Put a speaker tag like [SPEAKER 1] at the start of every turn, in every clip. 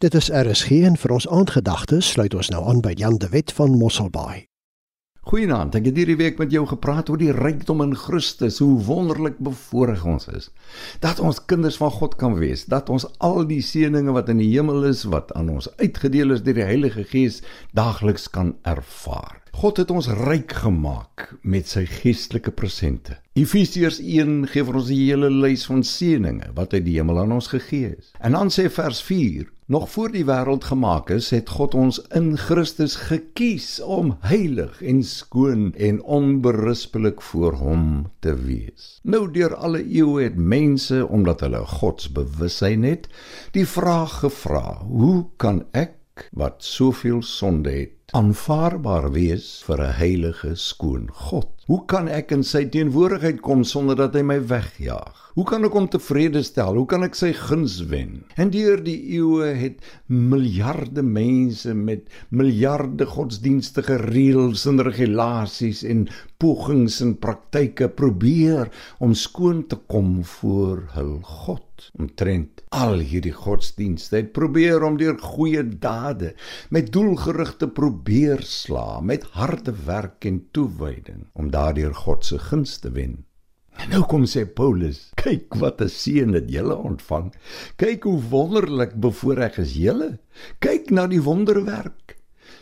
[SPEAKER 1] Dit is RSG en vir ons aandgedagtes sluit ons nou aan by Jan de Wet van Mosselbaai.
[SPEAKER 2] Goeienaand. Ek het hierdie week met jou gepraat oor die rykdom in Christus, hoe wonderlik bevoorreg ons is. Dat ons kinders van God kan wees, dat ons al die seënings wat in die hemel is, wat aan ons uitgedeel is deur die Heilige Gees, daagliks kan ervaar. God het ons ryk gemaak met sy geestelike presente. Efesiërs 1 gee vir ons 'n hele lys van seënings wat uit die hemel aan ons gegee is. En dan sê vers 4: Nog voor die wêreld gemaak is, het God ons in Christus gekies om heilig en skoon en onberispelik voor hom te wees. Nou deur alle eeue het mense, omdat hulle godsbewussyn het, die vraag gevra: Hoe kan ek wat soveel sonde het aanvaarbaar wees vir 'n heilige skoon God. Hoe kan ek in sy teenwoordigheid kom sonder dat hy my wegjaag? Hoe kan ek hom tevrede stel? Hoe kan ek sy guns wen? En deur die eeue het miljarde mense met miljarde godsdienstige reëls en regulasies en pogings en praktyke probeer om skoon te kom voor hul God. Omtrent al hierdie godsdienste het probeer om deur goeie dade met doelgerigte probeer sla met harde werk en toewyding om daardeur God se guns te wen. En nou kom sê Paulus, kyk wat 'n seën het julle ontvang. Kyk hoe wonderlik bevoorreg is julle. Kyk na die wonderwerk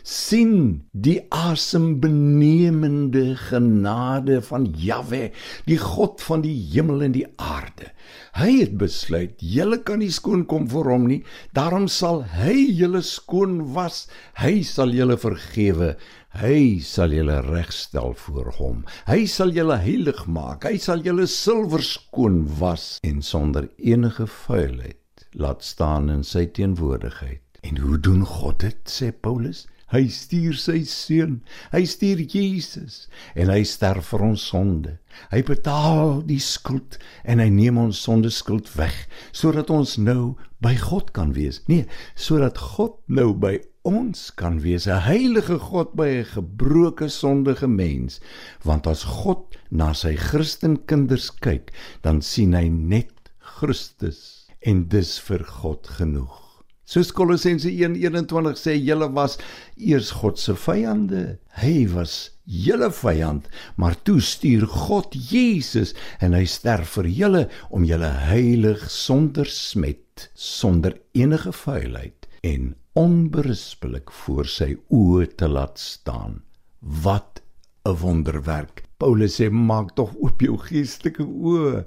[SPEAKER 2] sien die asembenemende genade van Jahwe, die God van die hemel en die aarde. Hy het besluit, julle kan nie skoon kom vir hom nie, daarom sal hy julle skoon was. Hy sal julle vergewe. Hy sal julle regstel voor hom. Hy sal julle heilig maak. Hy sal julle silwer skoon was en sonder enige vuilheid laat staan in sy teenwoordigheid. En hoe doen God dit? sê Paulus. Hy stuur sy seun. Hy stuur Jesus en hy sterf vir ons sonde. Hy betaal die skuld en hy neem ons sonde skuld weg sodat ons nou by God kan wees. Nee, sodat God nou by ons kan wees, 'n heilige God by 'n gebroke sondige mens. Want as God na sy Christenkinders kyk, dan sien hy net Christus en dis vir God genoeg. Soos Kolossense 1:21 sê, julle was eers God se vyande. Hy was julle vyand, maar toe stuur God Jesus en hy sterf vir julle om julle heilig sonder smet, sonder enige vuilheid en onberispelik voor sy oë te laat staan. Wat 'n wonderwerk. Paulus sê maak tog oop jou geestelike oë.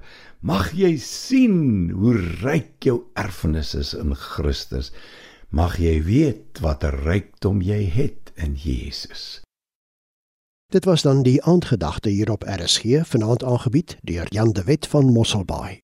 [SPEAKER 2] Mag jy sien hoe ryk jou erfenis is in Christus. Mag jy weet wat 'n rykdom jy het in Jesus.
[SPEAKER 1] Dit was dan die aandgedagte hier op RSG vanaand aangebied deur Jan de Wet van Mosselbaai.